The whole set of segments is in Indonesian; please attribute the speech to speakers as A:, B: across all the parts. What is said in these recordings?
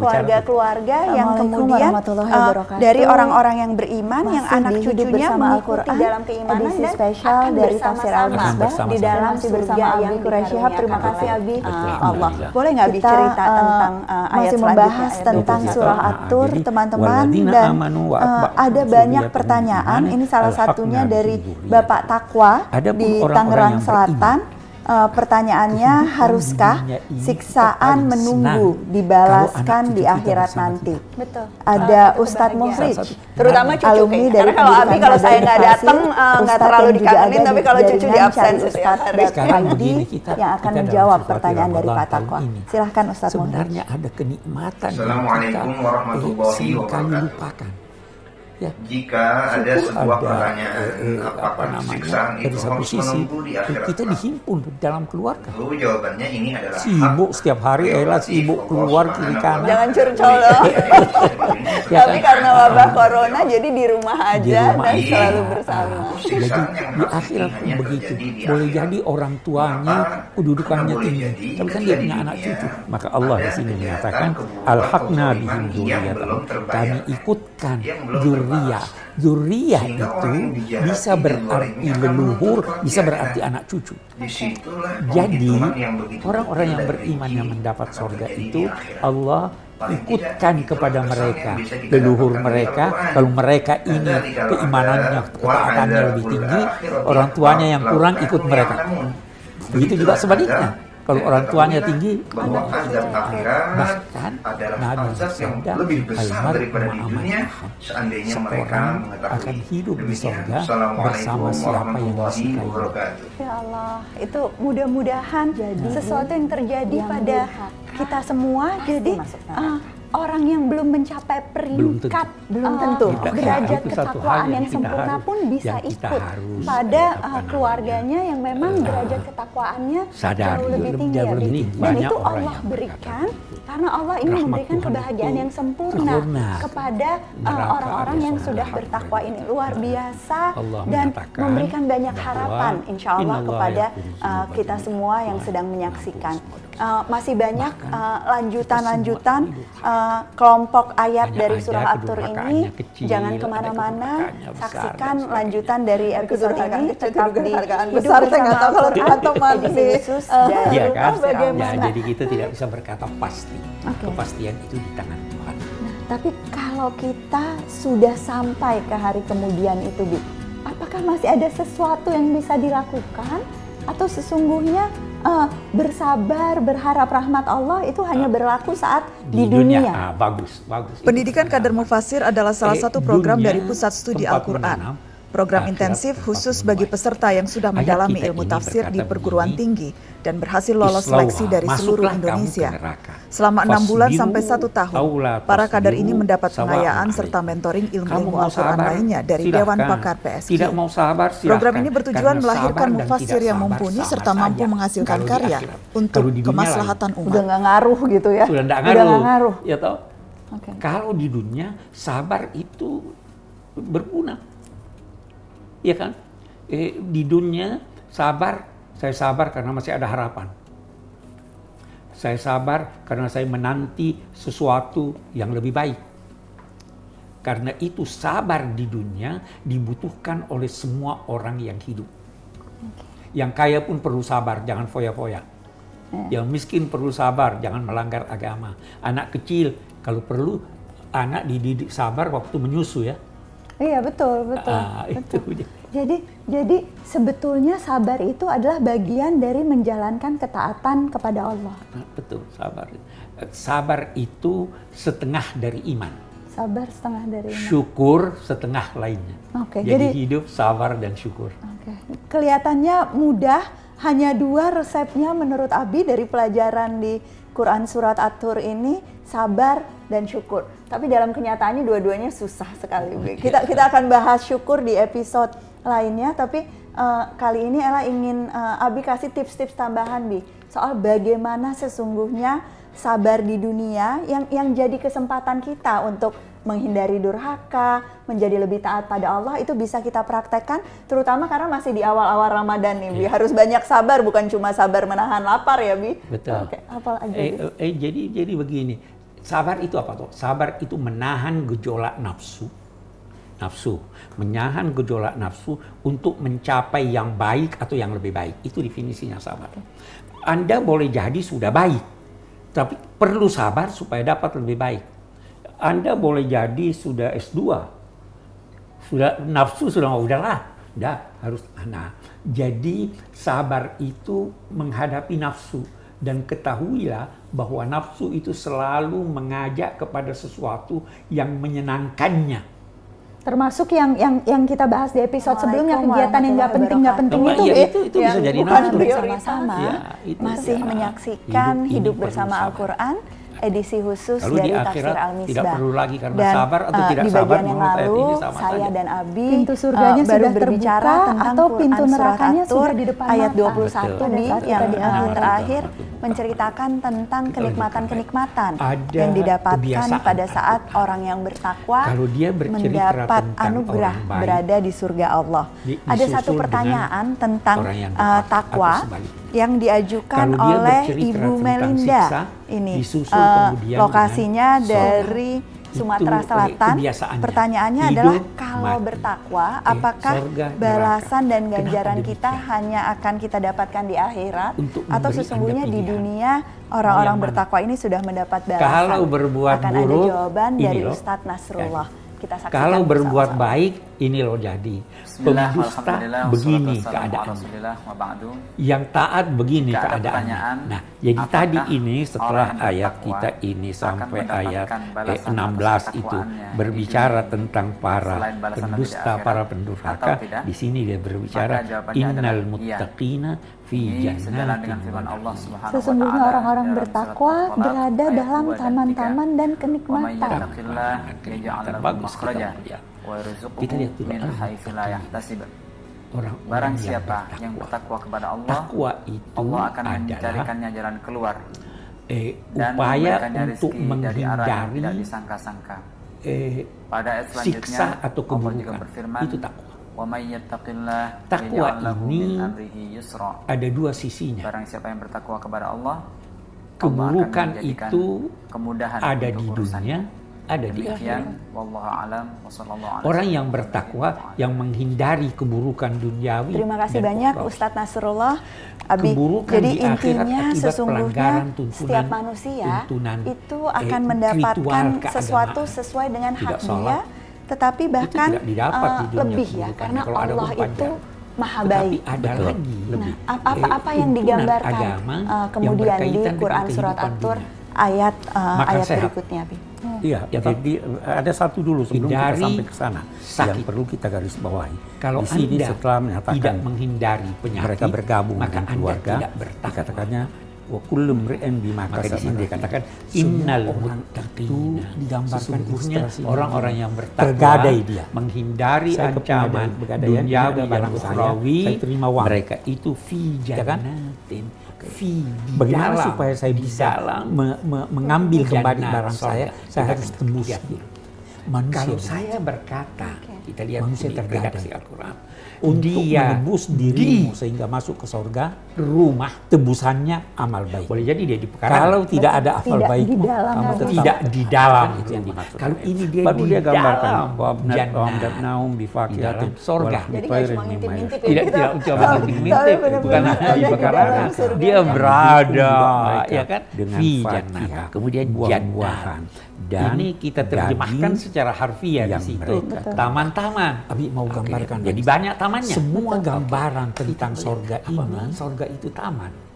A: keluarga-keluarga yang kemudian uh, dari orang-orang yang beriman yang anak cucunya mengikuti dalam keimanan
B: edisi
A: dan
B: spesial
A: akan
B: dari Tafsir
A: bersama-sama
B: Al-Misbah
A: di dalam surga
B: bersama
A: yang
B: Shihab. Terima kasih, Abi.
A: uh, Allah. Boleh nggak
B: Kita,
A: bicerita
B: uh,
A: tentang uh, ayat
B: masih membahas
A: ayat
B: tentang
A: 21?
B: surah
C: Ah,
B: At-Tur,
C: jadi,
B: teman-teman
C: "Walladzina
B: dan uh, ada banyak pertanyaan. Ini salah satunya dari
C: dzurriyyatahum."
B: Bapak Takwa di Tangerang Selatan. Uh, pertanyaannya
C: Kehidupan
B: haruskah siksaan menunggu dibalaskan di akhirat nanti?
A: Betul.
B: Ada
A: satu
B: Ustadz. Muhrid,
A: terutama cucu
B: alumni dari
A: Karena kalau Abi kalau saya nggak datang eh, nggak
B: Ustadz
A: terlalu dikangenin, tapi kalau cucu di absen
B: Ustadz
C: kita-
B: yang akan menjawab pertanyaan dari Pak Takwa. Silahkan Ustadz Muhrid.
C: Sebenarnya ada kenikmatan yang
D: Assalamualaikum
C: kita
D: warahmatullahi wabarakatuh.
C: lupakan. Ya,
D: Jika ada sebuah
C: ada,
D: pertanyaan
C: eh, eh, apa
D: apakah
C: namanya
D: siksaan
C: dari
D: itu
C: satu sisi
D: di akhirat
C: kita dihimpun dalam keluarga
D: Lalu jawabannya ini adalah
C: sibuk setiap hari Ella
D: prerogatif
C: sibuk keluar kiri kanan
A: Jangan curcol loh.
C: Ya
A: Tapi
C: kan?
A: karena wabah corona jadi di rumah
C: Di
A: aja
C: rumah
A: dan
C: aja.
A: selalu bersama.
C: Ah,
D: Siksaan
C: Jadi di akhirat pun begitu.
D: di
C: Boleh jadi orang tuanya kedudukannya tinggi, tapi kan dia punya
D: di
C: anak cucu. Maka Allah di sini menyatakan al-haqna bihim. Kami ikutkan
D: Yang
C: Dzurriyyah
D: Sehingga
C: itu bisa berarti leluhur, bisa berarti anak. cucu. Jadi orang-orang yang beriman yang mendapat sorga itu. Allah ikutkan kepada mereka. leluhur mereka kalau mereka ini keimanannya ketaatannya lebih tinggi orang tuanya yang kurang ikut mereka. begitu juga sebaliknya kalau orang tuanya tinggi
D: bahwa azab akhirat
C: bahkan
D: adalah
C: Nabi
D: azab yang lebih besar daripada di dunia. Seandainya mereka mengetahui
C: akan hidup di
D: Assalamualaikum
C: bersama siapa yang disukai.
A: Ya Allah, itu mudah-mudahan sesuatu yang terjadi
B: yang
A: pada kita semua. Jadi ah, orang yang belum mencapai
C: Belum tentu.
A: peringkat
B: Belum
A: ah,
B: tentu.
A: Derajat ketakwaan
C: yang
A: yang sempurna
C: harus-
A: pun bisa ikut
C: harus,
A: pada
C: namanya,
A: keluarganya yang memang derajat ketakwaannya
C: sadar,
A: jauh lebih
C: lebih-
A: tinggi
C: jauh
A: ya,
C: lebih
A: Bi.
C: tinggi.
A: Dan
C: Banyak
A: itu
C: orang
A: Allah berikan karena Allah ingin
C: Rahmat
A: memberikan
C: Tuhan
A: kebahagiaan yang sempurna,
C: sempurna.
A: kepada
C: Neraka
A: orang-orang
C: ada
A: yang sudah bertakwa ini. Luar biasa.
C: Allah
A: dan memberikan banyak harapan insya Allah kepada uh,
C: dzunub
A: kita semua yang sedang menyaksikan. Uh, masih banyak uh,
C: kita
A: lanjutan-lanjutan uh, kelompok ayat
C: Hanya
A: dari surah At-Tur ini.
C: kecil,
A: Jangan ke
C: mana-mana, besar,
A: saksikan
C: sebagainya.
A: lanjutan dari episode ini
B: kecil,
A: tetap di
B: besar, saya
A: Bersama
B: nggak tahu kalau
A: khusus
B: uh,
A: dari
C: Iya kan?
A: bagaimana.
C: Ya, jadi kita tidak bisa berkata pasti.
A: Oke.
C: Kepastian itu di tangan Tuhan.
B: Tapi kalau kita sudah sampai ke hari kemudian itu, Bi, apakah masih ada sesuatu yang bisa dilakukan atau sesungguhnya eh, bersabar, berharap rahmat Allah itu hanya berlaku saat di, dunia?
C: ah, bagus, bagus. Itu
E: Pendidikan
C: pengalaman.
E: Kader Mufasir adalah salah
C: Eh,
E: satu program
C: dunia
E: dari Pusat Studi Al-Quran. Program
C: akhirat
E: intensif khusus bagi peserta yang sudah mendalami ilmu tafsir di perguruan
C: begini,
E: tinggi dan berhasil lolos seleksi dari seluruh
C: masuklah kamu ke
E: Indonesia. Selama enam bulan sampai satu tahun, para kader ini mendapat pengayaan serta mentoring ilmu-ilmu Al-Quran lainnya dari
C: silahkan.
E: Dewan Pakar PSQ.
C: Tidak mau sabar, silahkan.
E: Program ini bertujuan
C: Karena
E: melahirkan mufasir yang mumpuni serta mampu
C: saja.
E: menghasilkan
C: Kalau
E: karya
C: akhirat.
E: untuk kemaslahatan
B: Udah
E: umat.
B: nggak ngaruh gitu ya? Udah
C: ngaruh.
B: nggak ngaruh.
C: Ya toh?
B: Oke.
C: Kalau di dunia sabar itu berguna. Ya kan? Eh, di dunia sabar, saya sabar karena masih ada harapan. Saya sabar karena saya menanti sesuatu yang lebih baik. Karena itu sabar di dunia dibutuhkan oleh semua orang yang hidup. Yang kaya pun perlu sabar, jangan foya-foya. Yang miskin perlu sabar, jangan melanggar agama. Anak kecil kalau perlu anak dididik sabar waktu menyusu ya.
B: Iya betul betul.
C: Ah, itu.
B: Jadi jadi sebetulnya sabar itu adalah bagian dari menjalankan ketaatan kepada Allah.
C: Nah, betul, sabar. Eh, Sabar itu setengah dari iman.
B: Sabar setengah dari iman.
C: Syukur setengah lainnya.
B: Oke,
C: Jadi,
B: jadi-
C: hidup sabar dan syukur.
B: Oke. Kelihatannya mudah, hanya dua resepnya menurut Abi dari pelajaran di Quran Surat At-Tur ini, sabar dan syukur. Tapi dalam kenyataannya dua-duanya susah sekali. Kita kita akan bahas syukur di episode lainnya, tapi eh, kali ini Ella ingin eh, Abi kasih tips-tips tambahan Bi soal bagaimana sesungguhnya sabar di dunia yang yang jadi kesempatan kita untuk menghindari durhaka, menjadi lebih taat pada Allah itu bisa kita praktekkan terutama karena masih di awal-awal Ramadan nih Bi. Harus banyak sabar bukan cuma sabar menahan lapar ya Bi.
C: Betul.
B: Oke, apa aja
C: Eh,
B: Bi?
C: eh, eh, jadi jadi begini, sabar itu apa tuh? Sabar itu menahan gejolak nafsu. Nafsu, menahan gejolak nafsu untuk mencapai yang baik atau yang lebih baik. Itu definisinya sabar. Anda boleh jadi sudah baik, tapi perlu sabar supaya dapat lebih baik. Anda boleh jadi sudah S2, sudah nafsu sudah mau udahlah, udah harus nah. Jadi sabar itu menghadapi nafsu dan ketahuilah bahwa nafsu itu selalu mengajak kepada sesuatu yang menyenangkannya.
B: Termasuk yang yang yang kita bahas di episode sebelumnya kegiatan yang nggak penting nggak penting itu,
C: iya,
B: eh,
C: itu- itu
B: yang
C: bisa jadi
B: bukan bersama-sama
C: Ya,
B: masih
C: ya.
B: menyaksikan
C: Hidup
B: hidup, bersama. Al-Quran edisi khusus
C: Kalau
B: dari
C: di
B: Tafsir
C: akhirat
B: Al-Misbah.
C: tidak perlu lagi karena
B: dan,
C: sabar atau
B: eh,
C: tidak
B: di
C: sabar
B: bagian yang lalu
C: ini sama
B: saya
C: saja.
B: dan Abi
A: Pintu surganya
B: baru
A: sudah
B: berbicara
A: terbuka
B: tentang
A: atau pintu nerakanya
B: At-Tur
A: sudah di depan
B: ayat
A: mata.
B: 21
C: Betul.
B: di yang
A: di akhirat.
B: terakhir
C: Betul.
B: menceritakan tentang kenikmatan-kenikmatan
C: Ada
B: yang didapatkan
C: kebiasaan
B: pada saat orang yang bertakwa
C: Kalau dia
B: mendapat anugerah berada di surga Allah.
C: di-
B: Ada satu pertanyaan tentang eh, takwa. Yang diajukan oleh Ibu Melinda.
C: siksa,
B: Ini
C: kemudian
B: lokasinya dari Sumatera
C: Itu,
B: Selatan. Pertanyaannya
C: Hidup,
B: adalah kalau
C: mati.
B: bertakwa,
C: Eh,
B: apakah
C: sorga,
B: balasan dan
C: Kenapa
B: ganjaran kita
C: demikian?
B: hanya akan kita dapatkan di akhirat
C: Untuk
B: atau sesungguhnya di dunia orang-orang bertakwa ini sudah mendapat balasan?
C: Kalau berbuat
B: akan
C: buruk,
B: ada jawaban dari
C: loh.
B: Ustadz Nasrullah. Kita saksikan
C: Kalau berbuat
B: bersama-sama.
C: baik, ini loh jadi. Pendusta begini keadaan.
F: Rasulillah wa ba'du.
C: Yang taat begini keadaannya. Nah, jadi
F: apakah
C: tadi ini setelah ayat kita ini sampai ayat eh, 16
F: atas
C: itu
F: ketakwaannya
C: berbicara tentang para pendusta, para pendurhaka. Di sini dia berbicara innal
F: iya.
C: muttaqina fi
F: sejalan dengan firman Allah. Subhanahu
B: Sesungguhnya orang-orang bertakwa berada dalam
F: 2 dan
B: taman-taman
F: 3.
B: dan kenikmatan.
C: Bagus kita
F: yarzuqhu
C: Kita lihat dulu
F: yahtasib.
C: Orang-orang
F: Barang siapa yang bertakwa kepada Allah,
C: Takwa itu
F: Allah akan mencarikannya jalan keluar
C: eh, upaya untuk
F: dari
C: menghindari
F: disangka-sangka.
C: eh,
F: Pada ayat
C: siksa atau keburukan. Itu takwa.
F: "Wa may yattaqillah
C: Takwa ini
F: min amrihi yusra."
C: Ada dua sisinya.
F: Barang siapa yang bertakwa kepada Allah,
C: Keburukan
F: Allah
C: itu
F: kemudahan
C: ada di dunia, ada di akhirat. Orang yang bertakwa, yang menghindari keburukan duniawi.
B: Terima kasih banyak
C: ukhrawi.
B: Ustadz Nasrullah. Abi,
C: Keburukan
B: jadi
C: di akhirat
B: intinya
C: akibat
B: sesungguhnya
C: tuntunan-
B: setiap manusia
C: tuntunan,
B: itu
C: eh,
B: akan
C: ritual
B: mendapatkan sesuatu sesuai dengan
C: Tidak
B: hak
C: sholat.
B: dia, tetapi bahkan eh,
C: di dunia
B: lebih ya, karena
C: Kalau ada
B: Allah itu maha
C: Tetapi
B: baik.
C: ada
B: Betul.
C: lagi lebih.
B: Nah, apa
C: eh,
B: apa yang digambarkan
C: agama
B: eh,
C: yang
B: kemudian di
C: berkaitan dengan
B: Quran surat At-Tur
C: dunia.
B: Ayat
C: Makan
B: ayat
C: sehat.
B: berikutnya, Bi.
G: Iya,
C: Ya,
G: jadi ada satu dulu sebelum
C: Hindari
G: kita sampai ke sana
C: sakit.
G: yang perlu kita garis bawahi.
C: Kalau
G: di sini
C: Anda
G: setelah menyatakan
C: tidak menghindari penyakit,
G: mereka bergabung
C: maka
G: dengan
C: Anda
G: keluarga,
C: tidak bertakwa.
G: dikatakannya wa kullu mri'in bima
C: Maka di sini dikatakan innal
G: orang
C: muttaqina
G: itu digambarkan
C: orang-orang yang bertakwa
G: dia.
C: menghindari
G: Saya
C: ancaman ukhrawi
G: saya terima uang.
C: mereka itu fi
G: Ya kan?
C: jannatin di
G: Bagaimana
C: dalam,
G: supaya saya bisa
C: dalam
G: me- me- mengambil kembali barang
C: sorga.
G: saya? Saya harus tembus dulu.
C: dulu.
G: Manusia
C: Kalau saya berkata, kita lihat
G: Manusia
C: di redaksi Al-Quran.
G: untuk
C: dia
G: menebus dirimu sehingga masuk ke sorga,
C: rumah
G: tebusannya amal baik.
C: boleh jadi dia di pekarangan.
G: Kalau tidak ada amal
B: Tidak
G: baik,
B: di dalam
G: kamu tetap
C: tidak di dalam
G: Itu yang dimaksud.
C: Kalau ini dia
G: Baru
C: di
G: dia gambarkan
C: jannah.
G: naum
C: Di dalam sorga.
G: sorga.
B: Jadi cuma ngintip-ngintip
C: tidak tidak coba
B: Tapi
C: ngintip
B: benar-benar
C: bukan di
B: di
C: pekarangan
B: surga.
C: dia berada ya kan
G: dengan Fatihah,
C: kemudian
G: buah-buahan,
C: jannah
G: dan
C: ini kita terjemahkan secara harfiah di situ
G: mereka
C: taman-taman
G: Abi mau gambarkan
C: jadi banyak tamannya.
G: Semua gambaran tentang sorga ini
C: sorga itu taman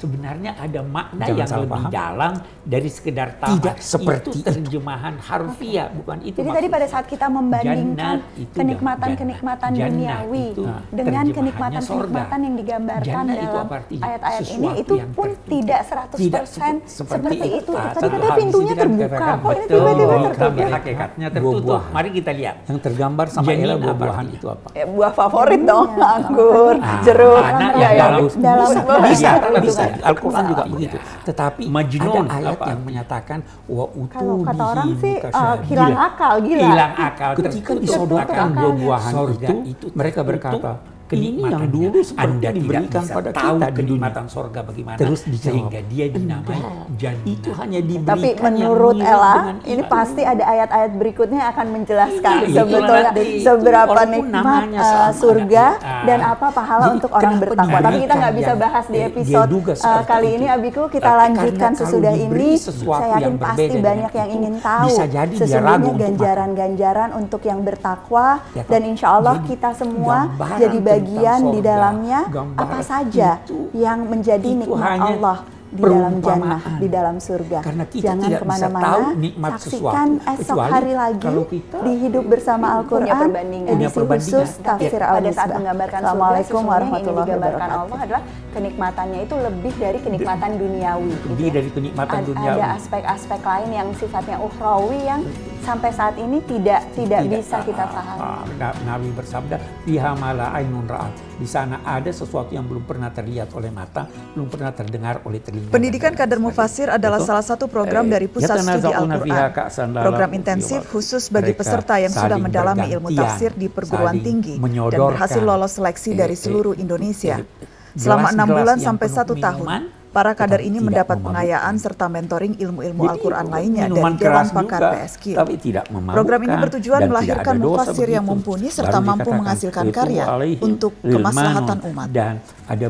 C: sebenarnya ada makna
G: Jangan
C: yang lebih
G: paham.
C: dalam dari sekedar taman
G: Tidak seperti
C: itu terjemahan harfiah bukan itu
B: Jadi tadi pada saat kita membandingkan
C: itu
B: kenikmatan-kenikmatan duniawi
C: itu
B: dengan kenikmatan-kenikmatan yang digambarkan
C: Jannah itu
B: dalam ayat-ayat ini itu pun tidak 100%
C: Tidak
B: seperti,
C: seperti
B: itu.
C: Ah,
B: Tadi katanya pintunya
C: itu
B: terbuka, kok ini tiba-tiba tertutup?
C: hakikatnya tertutup. Mari kita lihat.
G: yang tergambar sama Ella
C: apa
G: buah-buahan itu apa?
B: Ya, buah favorit dong, anggur,
C: Ah,
B: jeruk,
C: anak
B: ya,
C: yang
B: ya.
C: dalam-
B: dalam
G: bisa, bisa,
C: Iya, betul.
G: Al-Quran juga
C: Iya.
G: begitu. Tetapi
C: Majnun,
G: ada ayat
C: apa
G: yang menyatakan wa
B: Kalau kata orang sih uh, hilang akal, gila.
C: Hilang akal
G: Ketika disodorkan
C: Sorga
G: itu,
C: itu
G: mereka berkata,
C: kenikmatan
G: yang dulu seperti
C: Anda tidak
G: diberikan
C: bisa
G: pada
C: tahu
G: kita di dunia.
C: kenikmatan sorga bagaimana
G: Terus dijawab,
C: sehingga dia dinamai jannah.
G: Itu hanya diberikan
B: Tapi menurut Ella, ini pasti ada ayat-ayat berikutnya yang akan menjelaskan
C: Iya,
B: sebetulnya
C: dari-
B: seberapa nikmat
C: sama,
B: surga
C: ada-
B: dan apa pahala
G: Jadi
B: untuk orang bertakwa. Tapi kita nggak bisa bahas di
C: eh,
B: episode
C: seperti
B: kali
C: itu.
B: ini Abiku. Kita
C: Tapi
B: lanjutkan sesudah ini. Saya yakin pasti banyak yang
C: itu,
B: ingin tahu
C: bisa jadi dia ragu
B: sesungguhnya ganjaran-ganjaran untuk yang bertakwa
C: Ya
B: dan insya Allah kita semua jadi
C: tentang
B: bagian di dalamnya apa saja
C: itu-
B: yang menjadi
C: itu
B: nikmat Allah di dalam jannah, di dalam surga.
C: Karena kita
B: Jangan
C: tidak bisa
B: ke mana-mana,
C: tahu nikmat
B: saksikan
C: sesuatu,
B: esok hari lagi
C: kalau kita
B: di Hidup Bersama Al-Quran, edisi khusus Tafsir
A: pada saat
B: Al-Misbah.
A: menggambarkan surga
B: Assalamualaikum
A: yang
B: warahmatullahi
A: digambarkan
B: wabarakatuh.
A: Allah adalah kenikmatannya itu lebih dari kenikmatan duniawi gitu
C: Lebih
A: ya.
C: dari kenikmatan
A: Ad-
C: duniawi.
A: Ada aspek-aspek lain yang sifatnya ukhrawi yang sampai saat ini tidak tidak, bisa kita
C: ah,
A: pahami.
C: ah, Na- Nabi bersabda, "Fiha ma la ainun ra'at." Di sana ada sesuatu yang belum pernah terlihat oleh mata, belum pernah terdengar oleh telinga.
E: Pendidikan Kader
C: lain
E: Mufasir adalah
C: Itu,
E: salah satu program
C: eh,
E: dari Pusat Studi Al-Quran. Program intensif khusus bagi peserta yang sudah mendalami ilmu tafsir di perguruan tinggi dan berhasil lolos seleksi dari
C: eh, eh,
E: seluruh Indonesia.
C: eh,
E: Selama enam bulan sampai satu
C: minuman,
E: tahun, para kader ini mendapat pengayaan serta mentoring ilmu-ilmu Al-Quran lainnya dari Dewan Pakar
C: juga,
E: PSQ.
C: tapi tidak
E: Program ini bertujuan melahirkan mufasir yang mumpuni serta mampu menghasilkan
C: "Itu
E: karya untuk
C: lilmanun."
E: kemaslahatan umat.
C: dan ada